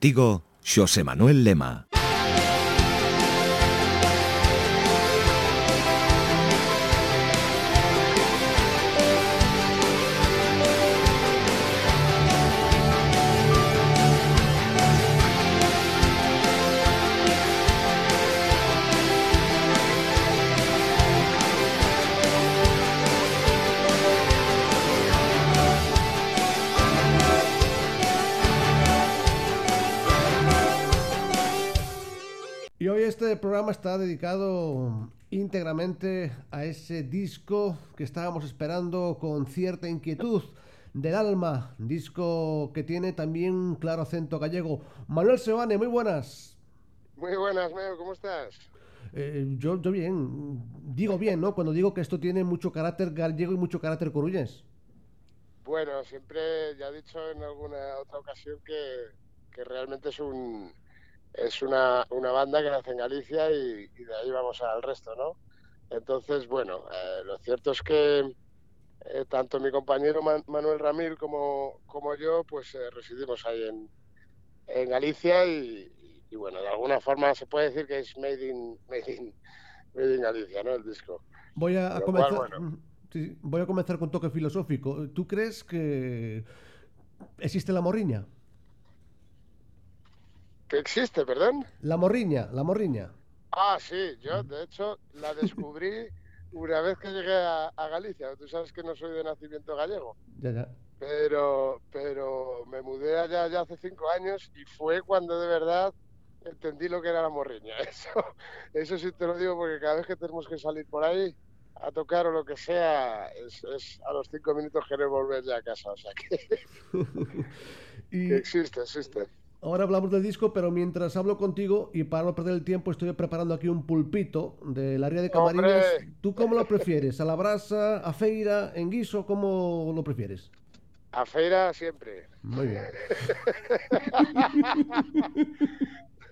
Contigo, José Manuel Lema. Está dedicado íntegramente a ese disco que estábamos esperando con cierta inquietud del alma, disco que tiene también un claro acento gallego. Manuel Sebane, muy buenas. Muy buenas, Meo, ¿cómo estás? Eh, yo, yo bien, digo bien, ¿no? Cuando digo que esto tiene mucho carácter gallego y mucho carácter coruñés. Bueno, siempre ya he dicho en alguna otra ocasión que, que realmente es un, es una, una banda que nace en Galicia y, de ahí vamos al resto, ¿no? Entonces, bueno, eh, lo cierto es que eh, tanto mi compañero Manuel Ramil como, como yo, pues eh, residimos ahí en, en Galicia y, bueno, de alguna forma se puede decir que es made in, made in, made in Galicia, ¿no? El disco. Voy a, comenzar, voy a comenzar con toque filosófico. ¿Tú crees que existe la morriña? Que existe, perdón. La morriña, la morriña. Ah, sí, yo de hecho la descubrí una vez que llegué a, Galicia. Tú sabes que no soy de nacimiento gallego. Ya, ya. Pero, pero me mudé allá ya hace cinco años y fue cuando de verdad entendí lo que era la morriña. Eso, eso sí te lo digo porque cada vez que tenemos que salir por ahí a tocar o lo que sea, es, a los cinco minutos querer volver ya a casa. O sea que, que existe, existe. Ahora hablamos del disco, pero mientras hablo contigo y para no perder el tiempo, estoy preparando aquí un pulpito del área de Camariñas. ¿Tú cómo lo prefieres? ¿A la brasa, a feira, en guiso? ¿Cómo lo prefieres? A feira siempre. Muy bien.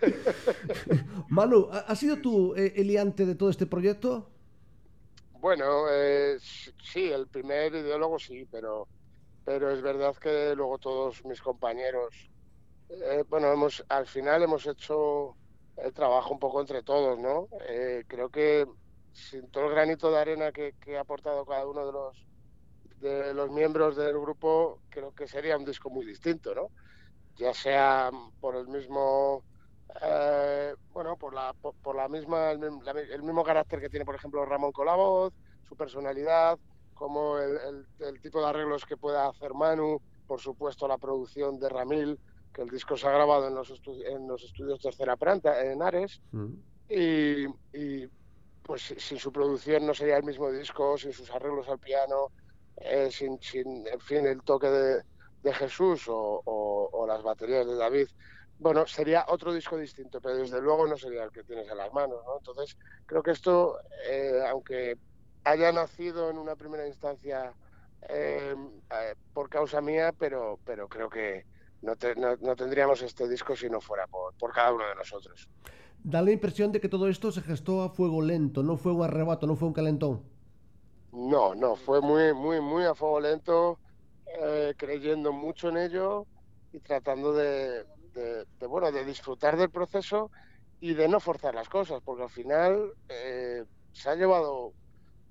Manu, ¿has sido tú eh, el liante de todo este proyecto? Bueno, eh, sí, el primer ideólogo sí, pero, pero es verdad que luego todos mis compañeros eh, bueno, hemos, al final hemos hecho el trabajo un poco entre todos, ¿no? Eh, creo que sin todo el granito de arena que, ha aportado cada uno de los de los miembros del grupo, creo que sería un disco muy distinto, ¿no? Ya sea por el mismo, eh, bueno, por la, por, la misma, el, mismo carácter que tiene, por ejemplo, Ramón con la voz, su personalidad, como el, el tipo de arreglos que pueda hacer Manu, por supuesto la producción de Ramil, que el disco se ha grabado en los, en los estudios Tercera Planta, en Ares, mm. y, pues sin su producción no sería el mismo disco, sin sus arreglos al piano, eh, sin, sin, en fin, el toque de, de Jesús o, las baterías de David. Bueno, sería otro disco distinto, pero desde luego no sería el que tienes en las manos, ¿no? Entonces, creo que esto, eh, aunque haya nacido en una primera instancia eh, por causa mía, pero, pero creo que, no, no, tendríamos este disco si no fuera por, por, cada uno de nosotros. Da la impresión de que todo esto se gestó a fuego lento, no fue un arrebato, no fue un calentón. No, no, fue muy, muy, muy a fuego lento, eh, creyendo mucho en ello y tratando de, de, bueno, de disfrutar del proceso y de no forzar las cosas, porque al final eh, se ha llevado,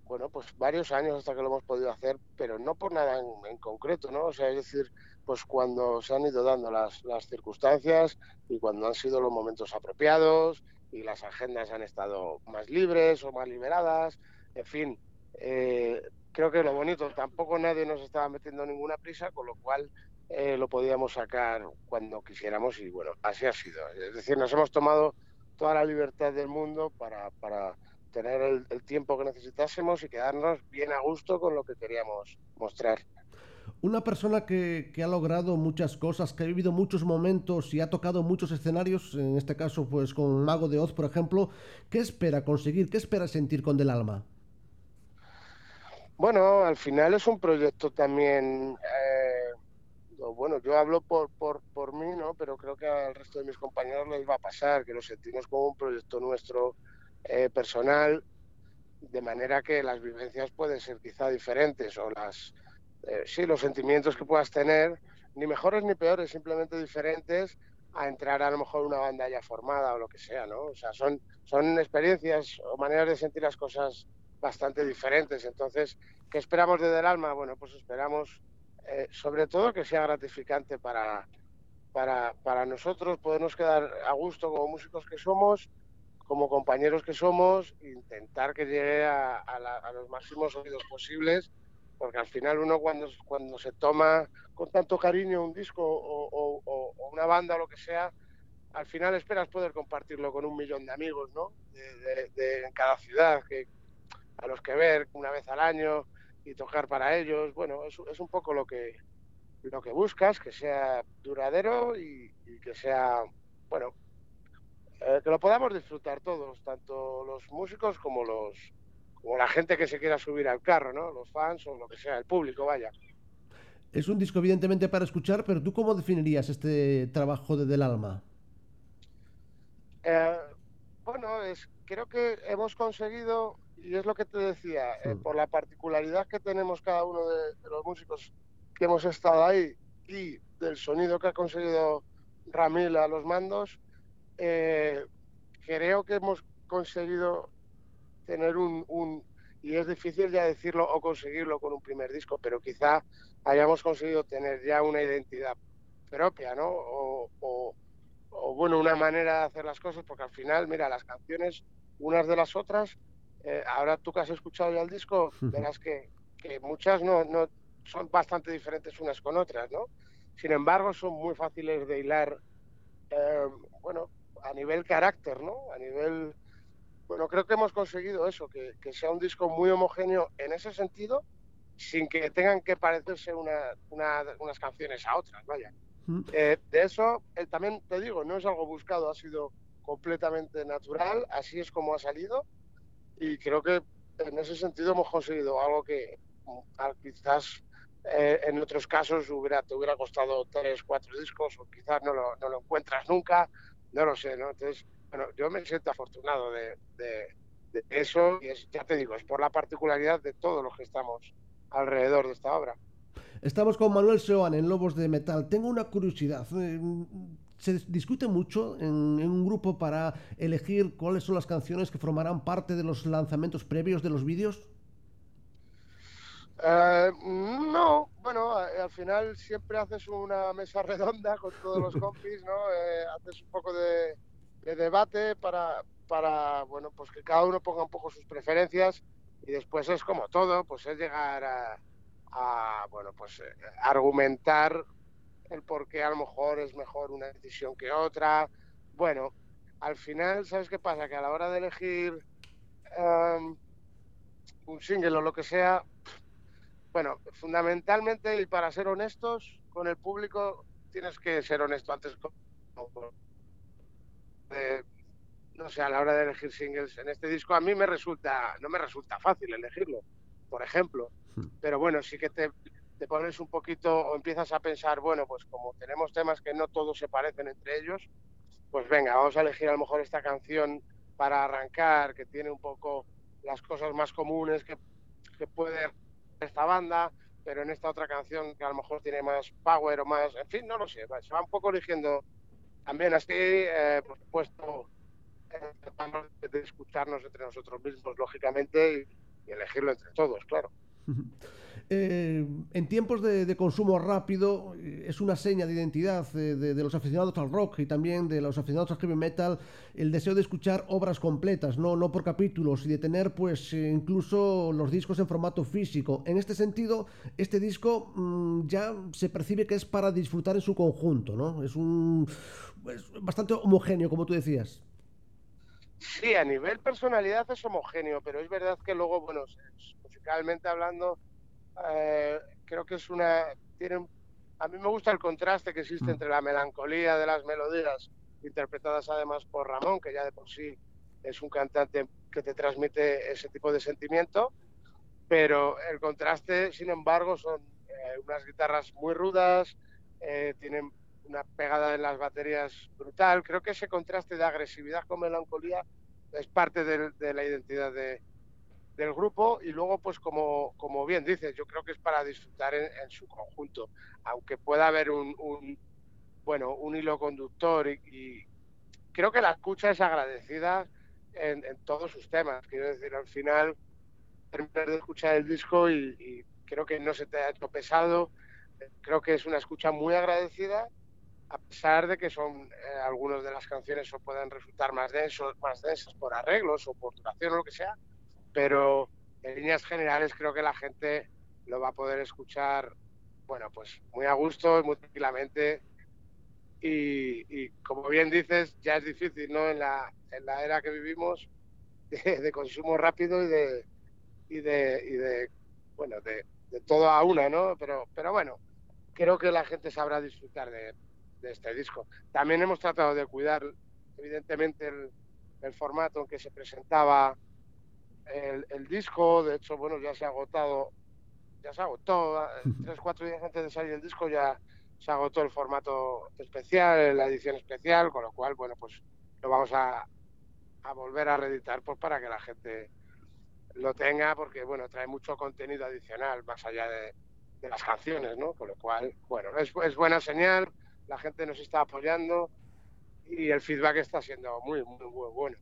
bueno, pues varios años hasta que lo hemos podido hacer, pero no por nada en, en concreto, ¿no? O sea, es decir, pues cuando se han ido dando las, circunstancias y cuando han sido los momentos apropiados y las agendas han estado más libres o más liberadas, en fin, eh, creo que lo bonito, tampoco nadie nos estaba metiendo ninguna prisa, con lo cual eh, lo podíamos sacar cuando quisiéramos y bueno, así ha sido. Es decir, nos hemos tomado toda la libertad del mundo para tener el tiempo que necesitásemos y quedarnos bien a gusto con lo que queríamos mostrar. Una persona que, ha logrado muchas cosas, que ha vivido muchos momentos y ha tocado muchos escenarios, en este caso pues con Mago de Oz, por ejemplo, ¿qué espera conseguir? ¿Qué espera sentir con Del Alma? Bueno, al final es un proyecto también... Eh, bueno, yo hablo por, por, por mí, ¿no? Pero creo que al resto de mis compañeros les va a pasar, que lo sentimos como un proyecto nuestro eh, personal, de manera que las vivencias pueden ser quizá diferentes o las eh, sí, los sentimientos que puedas tener, ni mejores ni peores, simplemente diferentes a entrar a lo mejor una banda ya formada o lo que sea, ¿no? O sea, son, son experiencias o maneras de sentir las cosas bastante diferentes. Entonces, ¿qué esperamos desde el alma? Bueno, pues esperamos eh, sobre todo que sea gratificante para, para, para nosotros podernos quedar a gusto como músicos que somos, como compañeros que somos, intentar que llegue a, los máximos oídos posibles, porque al final uno cuando, cuando se toma con tanto cariño un disco o, una banda o lo que sea, al final esperas poder compartirlo con un millón de amigos, ¿no? De, en cada ciudad, que, a los que ver una vez al año y tocar para ellos. Bueno, es, un poco lo que, lo que buscas, que sea duradero y, que sea, bueno, eh, que lo podamos disfrutar todos, tanto los músicos como los como la gente que se quiera subir al carro, ¿no? Los fans o lo que sea, el público, vaya. Es un disco evidentemente para escuchar, pero ¿tú cómo definirías este trabajo de Del Alma? Eh, bueno, es, creo que hemos conseguido, y es lo que te decía, eh, por la particularidad que tenemos cada uno de, los músicos que hemos estado ahí y del sonido que ha conseguido Ramil a los mandos, eh, creo que hemos conseguido tener un, y es difícil ya decirlo o conseguirlo con un primer disco, pero quizá hayamos conseguido tener ya una identidad propia, ¿no? O, bueno, una manera de hacer las cosas, porque al final, mira, las canciones, unas de las otras, eh, ahora tú que has escuchado ya el disco, verás que, que muchas no, no, son bastante diferentes unas con otras, ¿no? Sin embargo, son muy fáciles de hilar, eh, bueno, a nivel carácter, ¿no? A nivel, bueno, creo que hemos conseguido eso, que, sea un disco muy homogéneo en ese sentido, sin que tengan que parecerse unas canciones a otras, vaya. Mm. Eh, de eso, eh, también te digo, no es algo buscado, ha sido completamente natural, así es como ha salido, y creo que en ese sentido hemos conseguido algo que mm, quizás eh, en otros casos hubiera, te hubiera costado tres, cuatro discos o quizás no lo, no lo encuentras nunca, no lo sé, ¿no? Entonces, bueno, yo me siento afortunado de, de, eso y es, ya te digo, es por la particularidad de todos los que estamos alrededor de esta obra. Estamos con Manuel Seoane en Lobos de Metal. Tengo una curiosidad. Eh, se discute mucho en, en, un grupo para elegir cuáles son las canciones que formarán parte de los lanzamientos previos de los vídeos. Eh, no, bueno, al final siempre haces una mesa redonda con todos los compis, ¿no? Eh, haces un poco de, debate para, para, bueno, pues que cada uno ponga un poco sus preferencias y después es como todo, pues es llegar a, bueno, pues eh, argumentar el por qué a lo mejor es mejor una decisión que otra. Bueno, al final, ¿sabes qué pasa? Que a la hora de elegir un single o lo que sea, bueno, fundamentalmente y para ser honestos con el público, tienes que ser honesto antes con, no sé, a la hora de elegir singles en este disco a mí me resulta, no me resulta fácil elegirlo, por ejemplo. Hmm. Pero bueno, sí que te, te pones un poquito o empiezas a pensar, bueno, pues como tenemos temas que no todos se parecen entre ellos, pues venga, vamos a elegir a lo mejor esta canción para arrancar, que tiene un poco las cosas más comunes que, que puede esta banda, pero en esta otra canción que a lo mejor tiene más power o más, en fin, no lo sé, se va un poco eligiendo también así, eh, por supuesto, eh, de escucharnos entre nosotros mismos, lógicamente, y elegirlo entre todos, claro. Eh, en tiempos de, consumo rápido eh, es una seña de identidad eh, de, los aficionados al rock y también de los aficionados al heavy metal el deseo de escuchar obras completas, no, no por capítulos y de tener pues incluso los discos en formato físico. En este sentido, este disco mm, ya se percibe que es para disfrutar en su conjunto, ¿no? Es un es bastante homogéneo, como tú decías. Sí, a nivel personalidad es homogéneo, pero es verdad que luego, bueno, musicalmente hablando, eh, creo que es una... Tiene, a mí me gusta el contraste que existe mm. entre la melancolía de las melodías, interpretadas además por Ramón, que ya de por sí es un cantante que te transmite ese tipo de sentimiento, pero el contraste, sin embargo, son eh, unas guitarras muy rudas, eh, tienen una pegada en las baterías brutal. Creo que ese contraste de agresividad con melancolía es parte de, la identidad del grupo y luego, pues como, como bien dices, yo creo que es para disfrutar en, su conjunto, aunque pueda haber un, bueno, un hilo conductor y, creo que la escucha es agradecida en, todos sus temas. Quiero decir, al final, terminar de escuchar el disco y, creo que no se te ha hecho pesado. Creo que es una escucha muy agradecida, a pesar de que son eh, algunas de las canciones o pueden resultar más densos, más densas por arreglos o por duración o lo que sea, pero en líneas generales creo que la gente lo va a poder escuchar, bueno, pues muy a gusto y muy tranquilamente. Y, como bien dices, ya es difícil, ¿no? En la, en la era que vivimos de, consumo rápido y de, y de, y de bueno, de, de, todo a una, ¿no? Pero, pero bueno, creo que la gente sabrá disfrutar de, de este disco. También hemos tratado de cuidar, evidentemente, el, el formato en que se presentaba el, el, disco. De hecho, bueno, ya se ha agotado ya se agotó. Eh, tres, cuatro días antes de salir el disco ya se agotó el formato especial, la edición especial, con lo cual, bueno, pues lo vamos a, a volver a reeditar pues para que la gente lo tenga, porque, bueno, trae mucho contenido adicional más allá de, de las canciones, ¿no? Con lo cual, bueno, es, es buena señal, la gente nos está apoyando y el feedback está siendo muy, muy, muy bueno.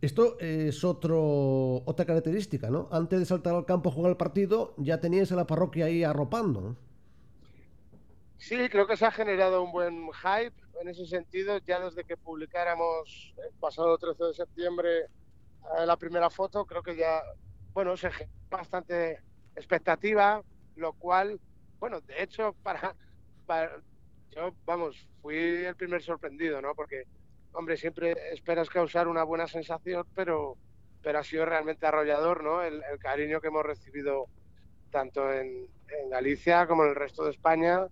Esto es otro, otra característica, ¿no? Antes de saltar al campo a jugar el partido, ya teníais a la parroquia ahí arropando. Sí, creo que se ha generado un buen hype en ese sentido, ya desde que publicáramos el pasado 13 de septiembre eh, la primera foto, creo que ya, bueno, se generó bastante expectativa, lo cual, bueno, de hecho, para, para yo, vamos, fui el primer sorprendido, ¿no? Porque hombre, siempre esperas causar una buena sensación, pero, pero ha sido realmente arrollador, ¿no? El, cariño que hemos recibido tanto en, Galicia como en el resto de España,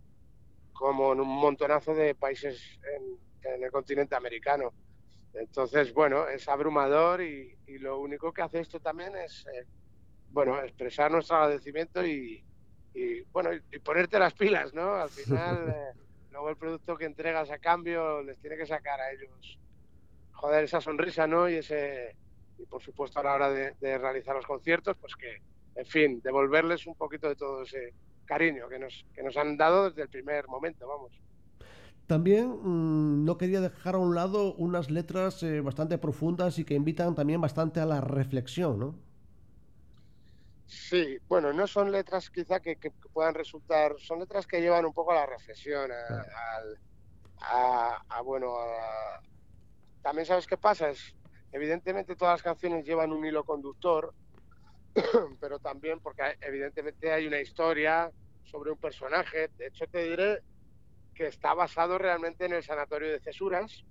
como en un montonazo de países en, el continente americano. Entonces, bueno, es abrumador y, lo único que hace esto también es, eh, bueno, expresar nuestro agradecimiento y, bueno, y, ponerte las pilas, ¿no? Al final... Eh, luego el producto que entregas a cambio les tiene que sacar a ellos, joder, esa sonrisa, ¿no? Y ese y por supuesto a la hora de, realizar los conciertos, pues que, en fin, devolverles un poquito de todo ese cariño que nos, que nos han dado desde el primer momento, vamos. También mm, no quería dejar a un lado unas letras eh, bastante profundas y que invitan también bastante a la reflexión, ¿no? Sí, bueno, no son letras quizá que, puedan resultar, son letras que llevan un poco a la reflexión, a, bueno, también sabes qué pasa, es evidentemente todas las canciones llevan un hilo conductor, pero también porque evidentemente hay una historia sobre un personaje, de hecho te diré que está basado realmente en el sanatorio de Cesuras,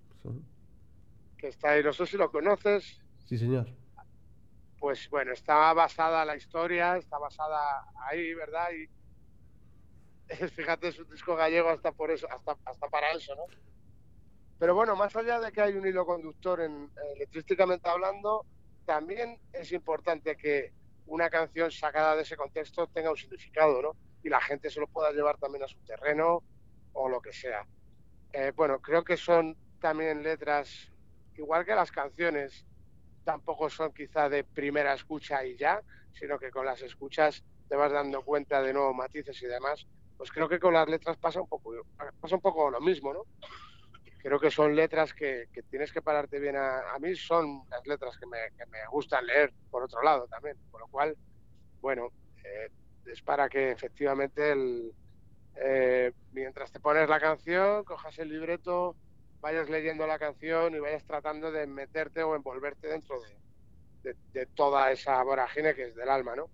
que está ahí, no sé si lo conoces. Sí, señor pues bueno, está basada la historia, está basada ahí, ¿verdad? Y fíjate, es un disco gallego hasta por eso, hasta, para eso, ¿no? Pero bueno, más allá de que hay un hilo conductor en, letrísticamente hablando, también es importante que una canción sacada de ese contexto tenga un significado, ¿no? Y la gente se lo pueda llevar también a su terreno o lo que sea. Eh, bueno, creo que son también letras, igual que las canciones, tampoco son quizá de primera escucha y ya, sino que con las escuchas te vas dando cuenta de nuevos matices y demás. Pues creo que con las letras pasa un poco, pasa un poco lo mismo, ¿no? Creo que son letras que, tienes que pararte bien. A, mí son las letras que me, gustan leer, por otro lado también. Por lo cual, bueno, eh, es para que efectivamente el, eh, mientras te pones la canción, cojas el libreto, vayas leyendo la canción y vayas tratando de meterte o envolverte dentro de, toda esa vorágine que es del alma, ¿no?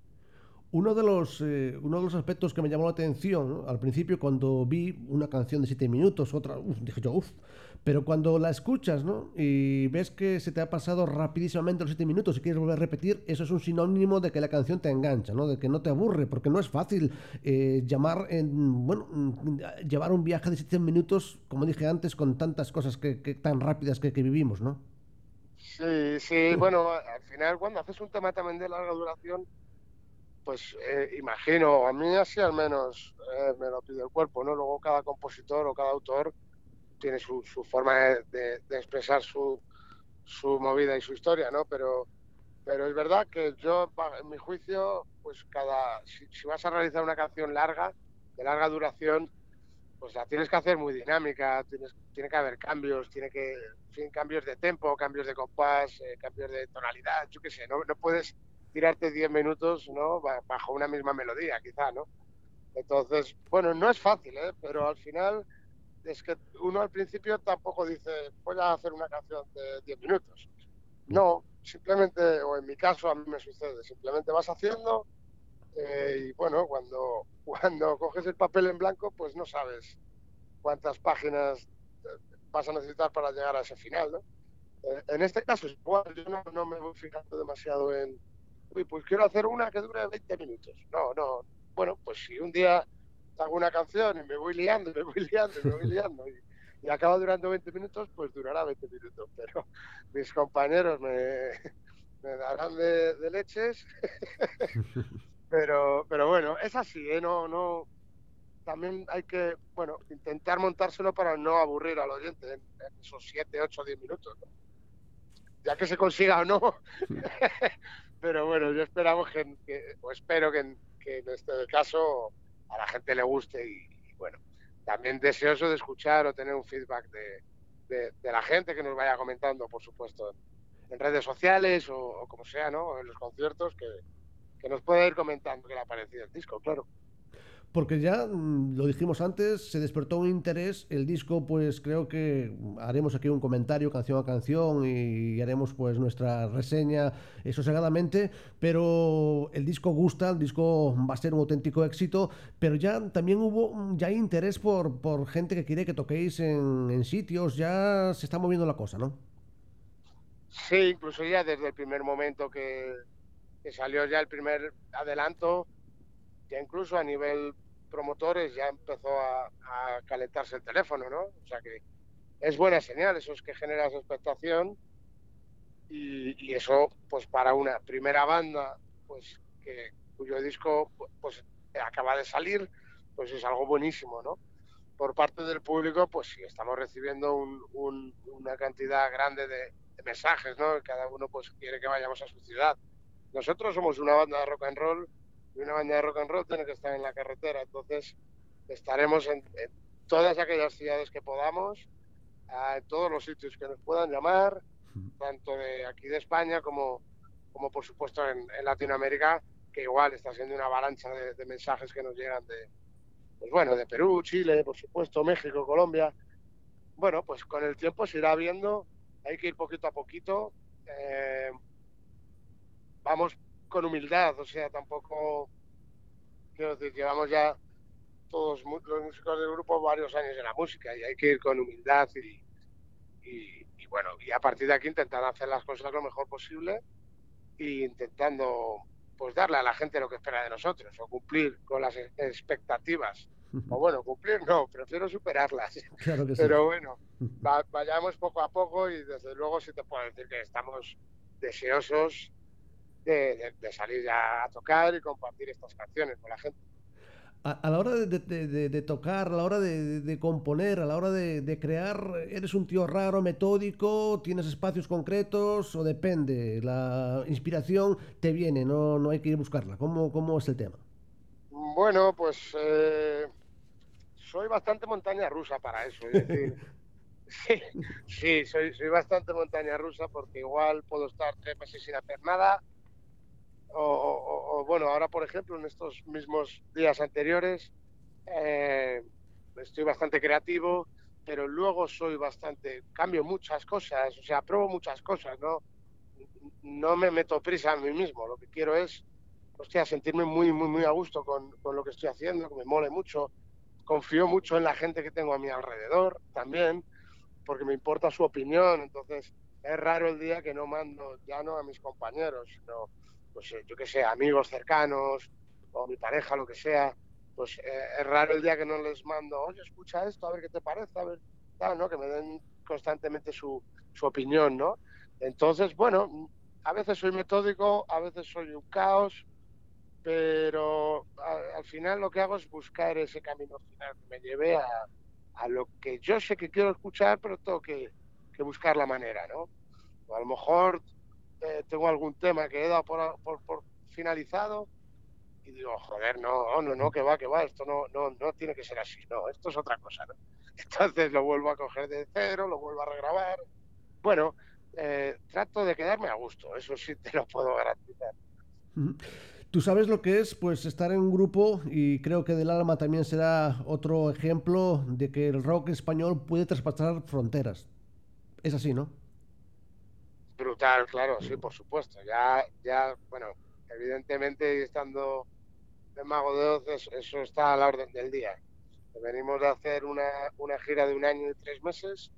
Uno de los, eh, uno de los aspectos que me llamó la atención al principio cuando vi una canción de siete minutos, otra, dije yo, uff, pero cuando la escuchas ¿no? y ves que se te ha pasado rapidísimamente los siete minutos y quieres volver a repetir, eso es un sinónimo de que la canción te engancha, ¿no? de que no te aburre, porque no es fácil eh, llamar en, bueno, llevar un viaje de siete minutos, como dije antes, con tantas cosas que, tan rápidas que, que vivimos, ¿no? Sí, sí, bueno, al final cuando haces un tema también de larga duración, pues eh, imagino, a mí así al menos eh, me lo pide el cuerpo, ¿no? Luego cada compositor o cada autor tiene su, forma de, expresar su, su, movida y su historia, ¿no? Pero, pero es verdad que yo, en mi juicio, pues cada, si, vas a realizar una canción larga, de larga duración, pues la tienes que hacer muy dinámica, tienes, tiene que haber cambios, tiene que, fin, cambios de tempo, cambios de compás, eh, cambios de tonalidad, yo qué sé, no, no puedes tirarte 10 minutos ¿no? bajo una misma melodía, quizá, ¿no? Entonces, bueno, no es fácil, ¿eh? pero al final es que uno al principio tampoco dice, voy a hacer una canción de 10 minutos. No, simplemente, o en mi caso a mí me sucede, simplemente vas haciendo eh, y bueno, cuando, cuando coges el papel en blanco, pues no sabes cuántas páginas eh, vas a necesitar para llegar a ese final, ¿no? Eh, en este caso, igual, yo no, no, me voy fijando demasiado en, uy, pues quiero hacer una que dure 20 minutos. No, no. Bueno, pues si un día hago una canción y me voy liando, me voy liando, me voy liando y, y acaba durando 20 minutos, pues durará 20 minutos. Pero mis compañeros me, me darán de, de leches. pero, pero bueno, es así, ¿eh? No, no, también hay que, bueno, intentar montárselo para no aburrir al oyente en, esos 7, 8, 10 minutos. Ya que se consiga o no. pero bueno, yo esperamos que, que o espero que, en este caso a la gente le guste y, bueno, también deseoso de escuchar o tener un feedback de, la gente que nos vaya comentando, por supuesto, en, redes sociales o, o, como sea, ¿no? En los conciertos, que, que nos pueda ir comentando qué le ha parecido el disco, claro porque ya mm, lo dijimos antes, se despertó un interés, el disco pues creo que haremos aquí un comentario canción a canción y haremos pues nuestra reseña sosegadamente, pero el disco gusta, el disco va a ser un auténtico éxito, pero ya también hubo ya interés por, por gente que quiere que toquéis en, en sitios, ya se está moviendo la cosa, ¿no? Sí, incluso ya desde el primer momento que, que salió ya el primer adelanto, ya incluso a nivel promotores ya empezó a, calentarse el teléfono, ¿no? O sea que es buena señal, eso es que generas expectación y, y, eso, pues para una primera banda, pues que cuyo disco pues acaba de salir, pues es algo buenísimo, ¿no? Por parte del público, pues sí, estamos recibiendo un, un, una cantidad grande de, de mensajes, ¿no? Cada uno pues quiere que vayamos a su ciudad. Nosotros somos una banda de rock and roll y una banda de rock and roll tiene que estar en la carretera. Entonces estaremos en, en todas aquellas ciudades que podamos, en todos los sitios que nos puedan llamar, tanto de aquí de España como, como por supuesto en, en Latinoamérica, que igual está siendo una avalancha de, de, mensajes que nos llegan de, pues bueno, de Perú, Chile, por supuesto, México, Colombia. Bueno, pues con el tiempo se irá viendo, hay que ir poquito a poquito. Eh, vamos con humildad, o sea, tampoco, quiero decir, llevamos ya todos los músicos del grupo varios años en la música y hay que ir con humildad y, y, y bueno, y a partir de aquí intentar hacer las cosas lo mejor posible e intentando pues darle a la gente lo que espera de nosotros o cumplir con las expectativas. O bueno, cumplir no, prefiero superarlas. Claro que Pero bueno, va, vayamos poco a poco y desde luego sí te puedo decir que estamos deseosos de, salir ya a tocar y compartir estas canciones con la gente. A, a la hora de, de, tocar, a la hora de, componer, a la hora de, crear, ¿eres un tío raro, metódico? ¿Tienes espacios concretos o depende? La inspiración te viene, no, no hay que ir a buscarla. ¿Cómo, cómo es el tema? Bueno, pues eh, soy bastante montaña rusa para eso. Es decir, sí, sí soy, soy bastante montaña rusa porque igual puedo estar tres meses sin hacer nada o, bueno, ahora por ejemplo, en estos mismos días anteriores, eh, estoy bastante creativo, pero luego soy bastante, cambio muchas cosas, o sea, pruebo muchas cosas, ¿no? No me meto prisa a mí mismo, lo que quiero es, hostia, sentirme muy, muy, muy a gusto con, con lo que estoy haciendo, que me mole mucho, confío mucho en la gente que tengo a mi alrededor también, porque me importa su opinión, entonces es raro el día que no mando ya no a mis compañeros, sino pues yo que sé, amigos cercanos o mi pareja, lo que sea, pues eh, es raro el día que no les mando, oye, escucha esto, a ver qué te parece, a ver, tal, ¿no? Que me den constantemente su, su opinión, ¿no? Entonces, bueno, a veces soy metódico, a veces soy un caos, pero a, al final lo que hago es buscar ese camino final que me lleve a, a lo que yo sé que quiero escuchar, pero tengo que, que buscar la manera, ¿no? O a lo mejor eh, tengo algún tema que he dado por, por, por, finalizado y digo, joder, no, no, no, que va, que va, esto no, no, no tiene que ser así, no, esto es otra cosa, ¿no? Entonces lo vuelvo a coger de cero, lo vuelvo a regrabar. Bueno, eh, trato de quedarme a gusto, eso sí te lo puedo garantizar. Tú sabes lo que es pues estar en un grupo y creo que Del Alma también será otro ejemplo de que el rock español puede traspasar fronteras. Es así, ¿no? Brutal, claro, sí, por supuesto. Ya, ya, bueno, evidentemente estando de Mago de Oz, eso está a la orden del día. Venimos de hacer una, una gira de un año y tres meses,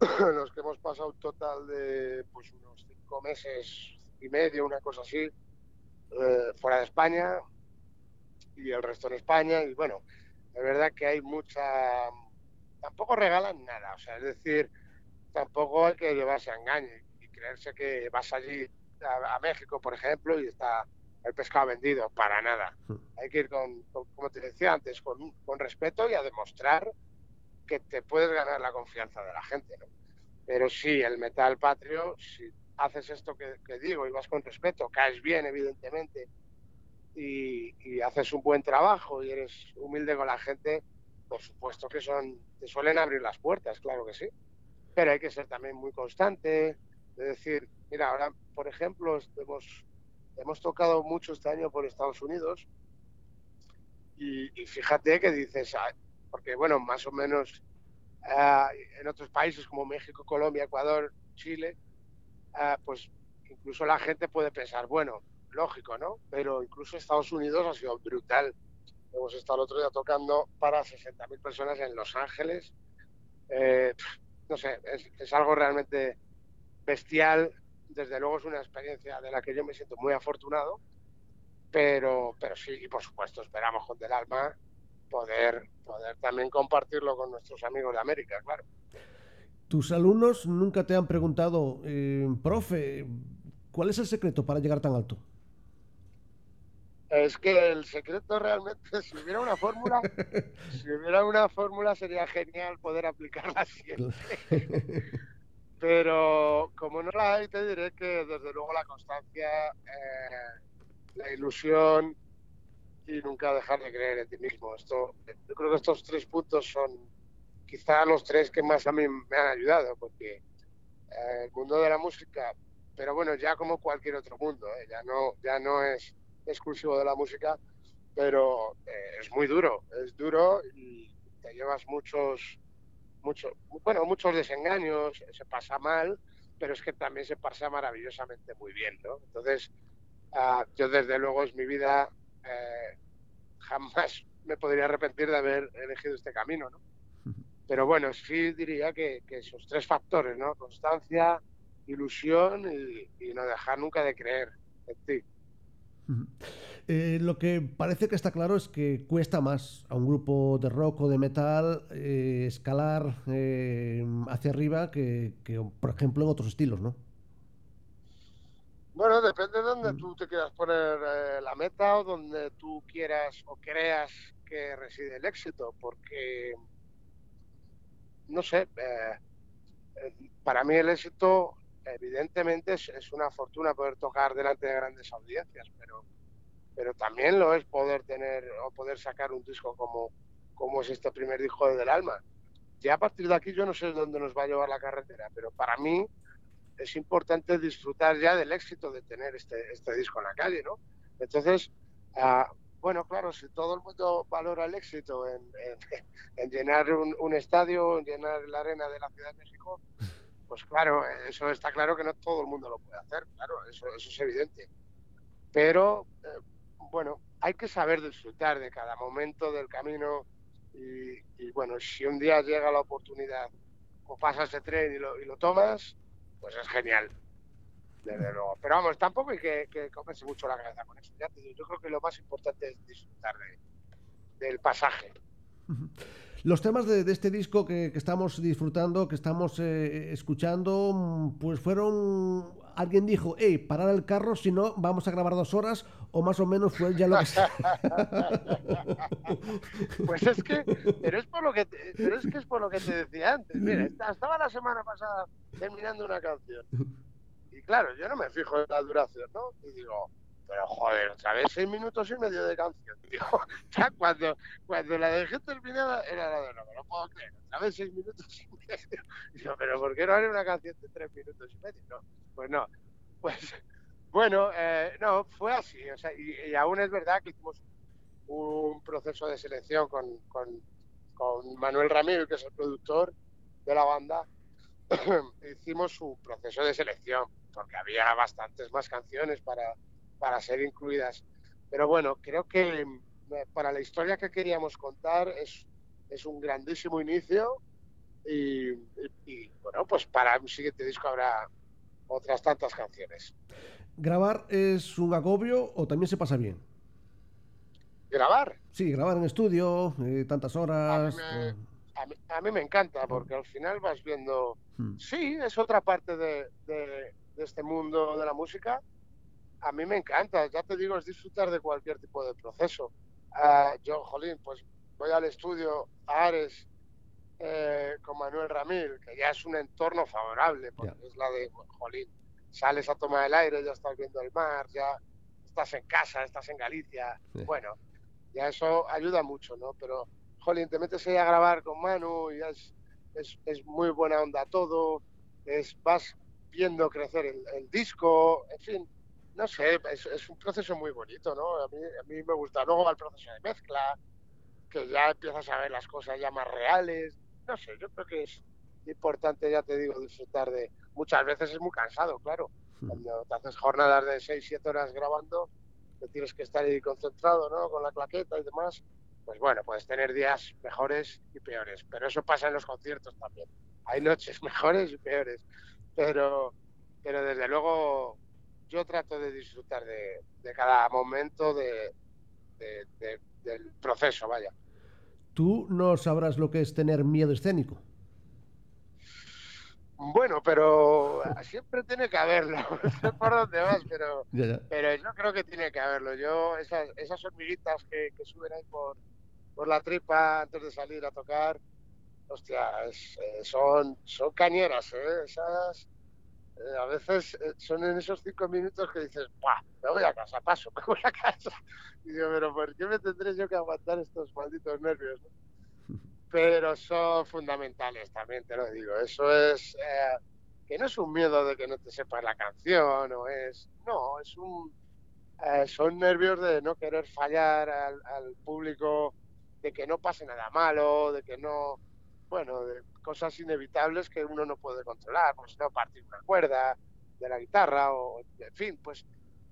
en los que hemos pasado un total de pues unos cinco meses y medio, una cosa así, eh, fuera de España y el resto en España. Y bueno, de verdad que hay mucha... Tampoco regalan nada, o sea, es decir, tampoco hay que llevarse a engaño creerse que vas allí a, México, por ejemplo, y está el pescado vendido, para nada. Hmm. Hay que ir con, como te decía antes, con, con, respeto y a demostrar que te puedes ganar la confianza de la gente, ¿no? Pero sí, el metal patrio, si haces esto que, digo y vas con respeto, caes bien, evidentemente, y, haces un buen trabajo y eres humilde con la gente, por supuesto que son, te suelen abrir las puertas, claro que sí. Pero hay que ser también muy constante, de decir, mira, ahora, por ejemplo, hemos, hemos tocado mucho este año por Estados Unidos y, fíjate que dices, ah, porque bueno, más o menos ah, en otros países como México, Colombia, Ecuador, Chile, Ah, pues incluso la gente puede pensar, bueno, lógico, ¿no? Pero incluso Estados Unidos ha sido brutal. Hemos estado el otro día tocando para 60.000 personas en Los Ángeles. Eh, no sé, es, algo realmente bestial. Desde luego es una experiencia de la que yo me siento muy afortunado. Pero, pero sí, y por supuesto esperamos con del alma poder, poder también compartirlo con nuestros amigos de América, claro. ¿Tus alumnos nunca te han preguntado, eh, profe, cuál es el secreto para llegar tan alto? Es que el secreto realmente, si hubiera una fórmula, si hubiera una fórmula sería genial poder aplicarla siempre. Pero como no la hay, te diré que desde luego la constancia, eh, la ilusión y nunca dejar de creer en ti mismo. Esto, yo creo que estos tres puntos son quizá los tres que más a mí me han ayudado, porque eh, el mundo de la música, pero bueno, ya como cualquier otro mundo, ¿eh? ya, no, ya no es exclusivo de la música, pero eh, es muy duro, es duro y te llevas muchos, muchos, bueno, muchos desengaños, se pasa mal, pero es que también se pasa maravillosamente muy bien, ¿no? Entonces, ah, yo desde luego es mi vida, jamás me podría arrepentir de haber elegido este camino, ¿no? Pero bueno, sí diría que, esos tres factores, ¿no? Constancia, ilusión y, no dejar nunca de creer en ti. Eh, lo que parece que está claro es que cuesta más a un grupo de rock o de metal eh, escalar eh, hacia arriba que, por ejemplo, en otros estilos, ¿no? Bueno, depende de donde mm. tú te quieras poner la meta o donde tú quieras o creas que reside el éxito, porque no sé, para mí el éxito evidentemente es, una fortuna poder tocar delante de grandes audiencias, pero, pero también lo es poder tener o poder sacar un disco como, como es este primer disco de Del Alma. Ya a partir de aquí yo no sé dónde nos va a llevar la carretera, pero para mí es importante disfrutar ya del éxito de tener este, este disco en la calle, ¿no? Entonces, uh, bueno, claro, si todo el mundo valora el éxito en, llenar un, estadio, en llenar la arena de la Ciudad de México, pues claro, eso está claro que no todo el mundo lo puede hacer, claro, eso, es evidente. Pero, eh, bueno, hay que saber disfrutar de cada momento del camino y, bueno, si un día llega la oportunidad o pasas ese tren y lo, y lo tomas, pues es genial desde luego. Pero vamos, tampoco hay que, comerse mucho la cabeza con eso. yo creo que lo más importante es disfrutar del pasaje. Los temas de, este disco que, estamos disfrutando, que estamos eh, escuchando, pues fueron. Alguien dijo, hey, parar el carro, si no, vamos a grabar dos horas, o más o menos fue ya lo que. pues es que, pero es por lo que, pero es que es por lo que te decía antes. Mira, estaba la semana pasada terminando una canción y claro, yo no me fijo en la duración, ¿no? Y digo, pero joder, otra vez seis minutos y medio de canción, tío. Cuando, cuando la dejé terminada era la de no, no puedo creer, otra vez seis minutos y medio. Yo, pero ¿por qué no haré una canción de tres minutos y medio? No, pues no. Pues bueno, eh, no, fue así. O sea, y, aún es verdad que hicimos un proceso de selección con, con, con Manuel Ramírez, que es el productor de la banda. hicimos su proceso de selección, porque había bastantes más canciones para, para ser incluidas. Pero bueno, creo que eh, para la historia que queríamos contar es, es un grandísimo inicio y, bueno, pues para un siguiente disco habrá otras tantas canciones. ¿Grabar es un agobio o también se pasa bien? ¿Grabar? Sí, grabar en estudio, eh, tantas horas. A mí, me, encanta porque al final vas viendo. Hmm. Sí, es otra parte de, de, este mundo de la música. A mí me encanta, ya te digo, es disfrutar de cualquier tipo de proceso. Uh, yo, Jolín, pues voy al estudio a Ares eh, con Manuel Ramil, que ya es un entorno favorable, porque es la de, Jolín, sales a tomar el aire, ya estás viendo el mar, ya estás en casa, estás en Galicia. Bueno, ya eso ayuda mucho, ¿no? Pero, jolín, te metes ahí a grabar con Manu y es, es, es muy buena onda todo, es, vas viendo crecer el, disco, en fin, no sé, es, es, un proceso muy bonito, ¿no? A mí, a mí me gusta. Luego va el proceso de mezcla, que ya empiezas a ver las cosas ya más reales. No sé, yo creo que es importante, ya te digo, disfrutar de... Muchas veces es muy cansado, claro. Hmm. Cuando te haces jornadas de 6, 7 horas grabando, que tienes que estar ahí concentrado, ¿no? Con la claqueta y demás. Pues bueno, puedes tener días mejores y peores, pero eso pasa en los conciertos también. Hay noches mejores y peores, pero, pero desde luego yo trato de disfrutar de, cada momento de, del proceso, vaya. ¿Tú no sabrás lo que es tener miedo escénico? Bueno, pero siempre tiene que haberlo. No sé por dónde vas, pero, pero yo creo que tiene que haberlo. Yo, esas, esas hormiguitas que, suben ahí por, por la tripa antes de salir a tocar, hostia, eh, son, son cañeras, ¿eh? Esas, eh, a veces son en esos cinco minutos que dices, ¡buah! Me voy a casa, paso, me voy a casa. Y digo, pero ¿por qué me tendré yo que aguantar estos malditos nervios? pero son fundamentales también, te lo digo. Eso es eh, que no es un miedo de que no te sepas la canción o es, no, es un, eh, son nervios de no querer fallar al, público, de que no pase nada malo, de que no, bueno, de cosas inevitables que uno no puede controlar, como si no partir una cuerda de la guitarra o, en fin, pues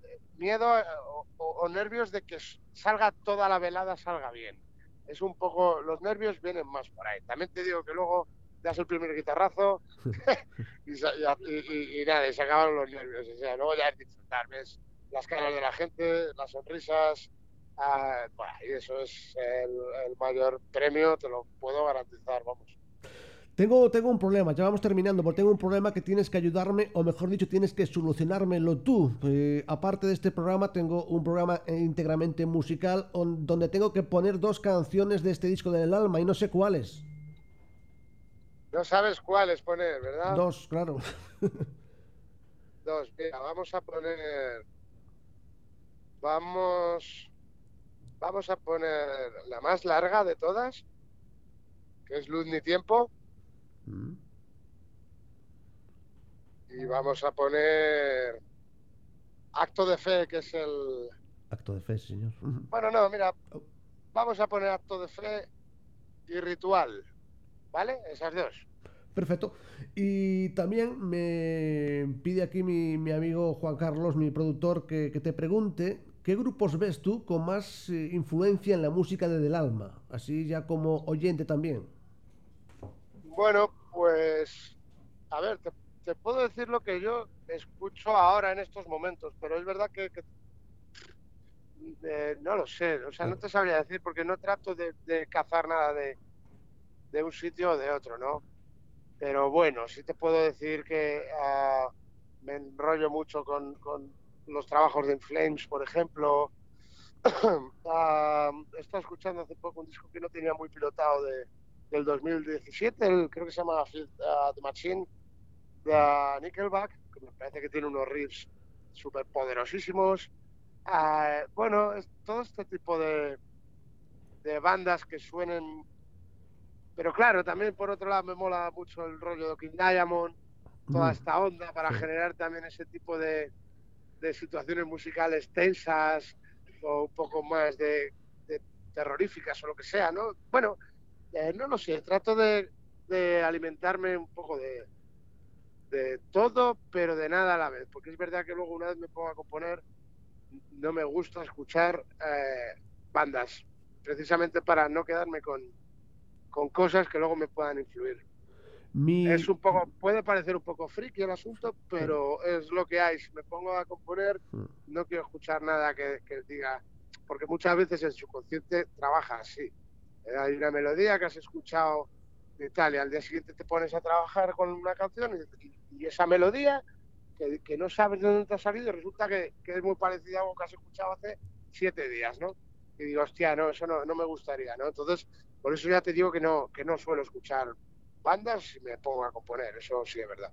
eh, miedo o nervios de que salga toda la velada, salga bien es un poco, los nervios vienen más por ahí. También te digo que luego das el primer guitarrazo y, nada, y se acaban los nervios. O sea, luego ya es disfrutar, ves las caras de la gente, las sonrisas, ah, y eso es el, el mayor premio, te lo puedo garantizar, vamos. Tengo, tengo un problema, ya vamos terminando, porque tengo un problema que tienes que ayudarme, o mejor dicho, tienes que solucionármelo tú. Eh, aparte de este programa, tengo un programa íntegramente musical donde tengo que poner dos canciones de este disco del alma y no sé cuáles. No sabes cuáles poner, ¿verdad? Dos, claro. dos, mira, vamos a poner. Vamos. Vamos a poner la más larga de todas, que es Luz ni Tiempo. Y vamos a poner acto de fe, que es el... Acto de fe, señor. Bueno, no, mira, oh. vamos a poner acto de fe y ritual, ¿vale? Esas dos. Perfecto. Y también me pide aquí mi, amigo Juan Carlos, mi productor, que, te pregunte qué grupos ves tú con más eh, influencia en la música de Del Alma, así ya como oyente también. Bueno, pues, a ver, te, puedo decir lo que yo escucho ahora en estos momentos, pero es verdad que, eh, no lo sé, o sea, no te sabría decir porque no trato de, cazar nada de, un sitio o de otro, ¿no? Pero bueno, sí te puedo decir que ah, me enrollo mucho con, los trabajos de Inflames, por ejemplo. uh, he estado escuchando hace poco un disco que no tenía muy pilotado de, del 2017, el, creo que se llama uh, The Machine, de Nickelback, que me parece que tiene unos riffs súper poderosísimos. Ah, bueno, es todo este tipo de, de bandas que suenen. Pero claro, también por otro lado me mola mucho el rollo de King Diamond, toda Mm. esta onda para generar también ese tipo de, de situaciones musicales tensas o un poco más de, de terroríficas o lo que sea, ¿no? Bueno, eh, no lo sé, trato de, de alimentarme un poco de, de todo, pero de nada a la vez, porque es verdad que luego una vez me pongo a componer, no me gusta escuchar eh, bandas, precisamente para no quedarme con, con cosas que luego me puedan influir. Mi... Es un poco, puede parecer un poco friki el asunto, pero es lo que hay. Si me pongo a componer, Mm. no quiero escuchar nada que, que diga, porque muchas veces el subconsciente trabaja así. Hay una melodía que has escuchado de tal y al día siguiente te pones a trabajar con una canción y, y esa melodía que, que no sabes de dónde te ha salido resulta que, que es muy parecida a algo que has escuchado hace siete días, ¿no? Y digo, hostia, no, eso no, no me gustaría, ¿no? Entonces, por eso ya te digo que no, que no suelo escuchar bandas y me pongo a componer, eso sí es verdad.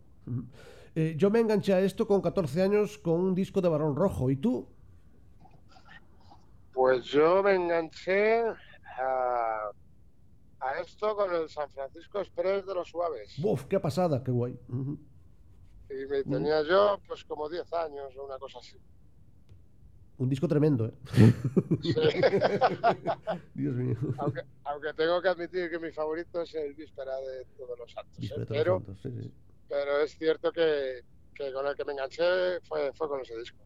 Eh, yo me enganché a esto con 14 años con un disco de Barón Rojo. ¿Y tú? Pues yo me enganché a, esto con el San Francisco Express de los Suaves. Uf, qué pasada, qué guay. Y me tenía yo pues como 10 años o una cosa así. Un disco tremendo, ¿eh? Sí. Dios mío. aunque, aunque tengo que admitir que mi favorito es el Víspera de Todos los Santos. ¿eh? Santos, sí, sí. pero es cierto que, que con el que me enganché fue, fue con ese disco.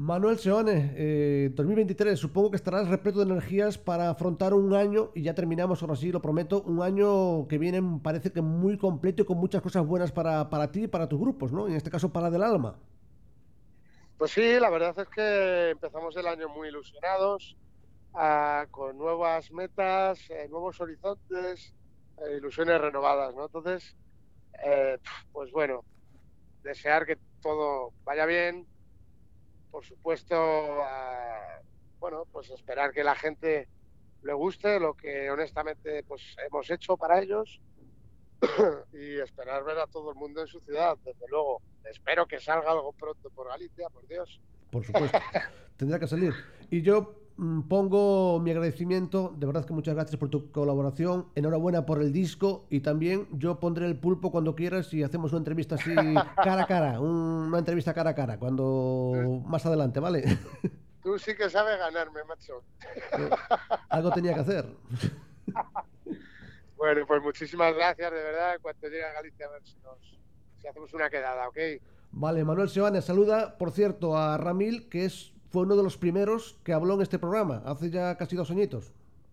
Manuel Seone, eh, 2023, supongo que estarás repleto de energías para afrontar un año, y ya terminamos, ahora sí, lo prometo, un año que viene, parece que muy completo y con muchas cosas buenas para, para ti y para tus grupos, ¿no? En este caso, para Del Alma. Pues sí, la verdad es que empezamos el año muy ilusionados, ah, con nuevas metas, eh, nuevos horizontes, eh, ilusiones renovadas, ¿no? Entonces, eh, pues bueno, desear que todo vaya bien, por supuesto, bueno, pues esperar que la gente le guste lo que honestamente pues hemos hecho para ellos y esperar ver a todo el mundo en su ciudad, desde luego. Espero que salga algo pronto por Galicia, por Dios. Por supuesto. Tendrá que salir. Y yo pongo mi agradecimiento, de verdad que muchas gracias por tu colaboración, enhorabuena por el disco y también yo pondré el pulpo cuando quieras y hacemos una entrevista así cara a cara, un- una entrevista cara a cara, cuando más adelante, ¿vale? Tú sí que sabes ganarme, macho. Algo tenía que hacer. Bueno, pues muchísimas gracias, de verdad. En cuanto llegue a Galicia, a ver si, nos, si hacemos una quedada, ¿ok? Vale, Manuel Seoane saluda, por cierto, a Ramil, que es, fue uno de los primeros que habló en este programa, hace ya casi dos añitos.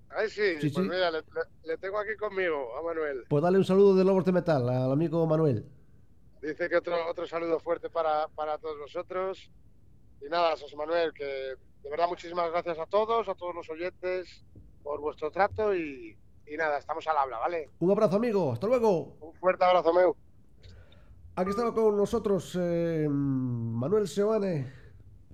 Ay, sí, Sí, pues sí. mira, le, tengo aquí conmigo, a Manuel. Pues dale un saludo de Lobos de Metal al amigo Manuel. Dice que otro, otro saludo fuerte para, para todos vosotros. Y nada, José Manuel, que de verdad muchísimas gracias a todos, a todos los oyentes, por vuestro trato y, y nada, estamos al habla, ¿vale? Un abrazo, amigo, hasta luego. Un fuerte abrazo, meu. Aquí estaba con nosotros eh, Manuel Seoane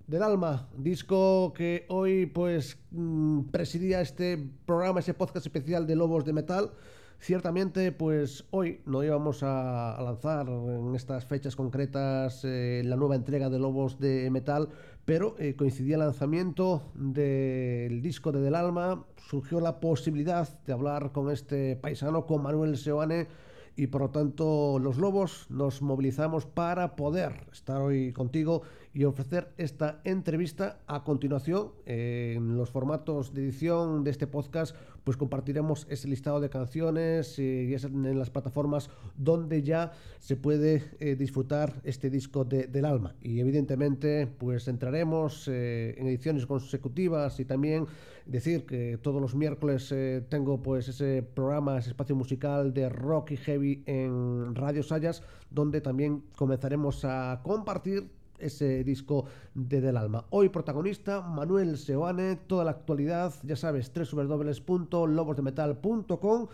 del Alma, disco que hoy pues mm, presidía este programa, ese podcast especial de Lobos de Metal. Ciertamente, pues hoy no íbamos a, lanzar en estas fechas concretas eh, la nueva entrega de Lobos de Metal, pero eh, coincidía el lanzamiento del disco de Del Alma, surgió la posibilidad de hablar con este paisano, con Manuel Seoane, y por lo tanto los lobos nos movilizamos para poder estar hoy contigo y ofrecer esta entrevista. A continuación en los formatos de edición de este podcast pues compartiremos ese listado de canciones eh, y en las plataformas donde ya se puede eh, disfrutar este disco de- del alma. Y evidentemente pues entraremos eh, en ediciones consecutivas y también decir que todos los miércoles tengo pues ese programa, ese espacio musical de rock y heavy en Radio Sayas, donde también comenzaremos a compartir ese disco de Del Alma. Hoy protagonista Manuel Seoane, toda la actualidad, ya sabes, www.lobosdemetal.com.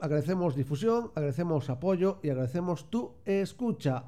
Agradecemos difusión, agradecemos apoyo y agradecemos tu escucha.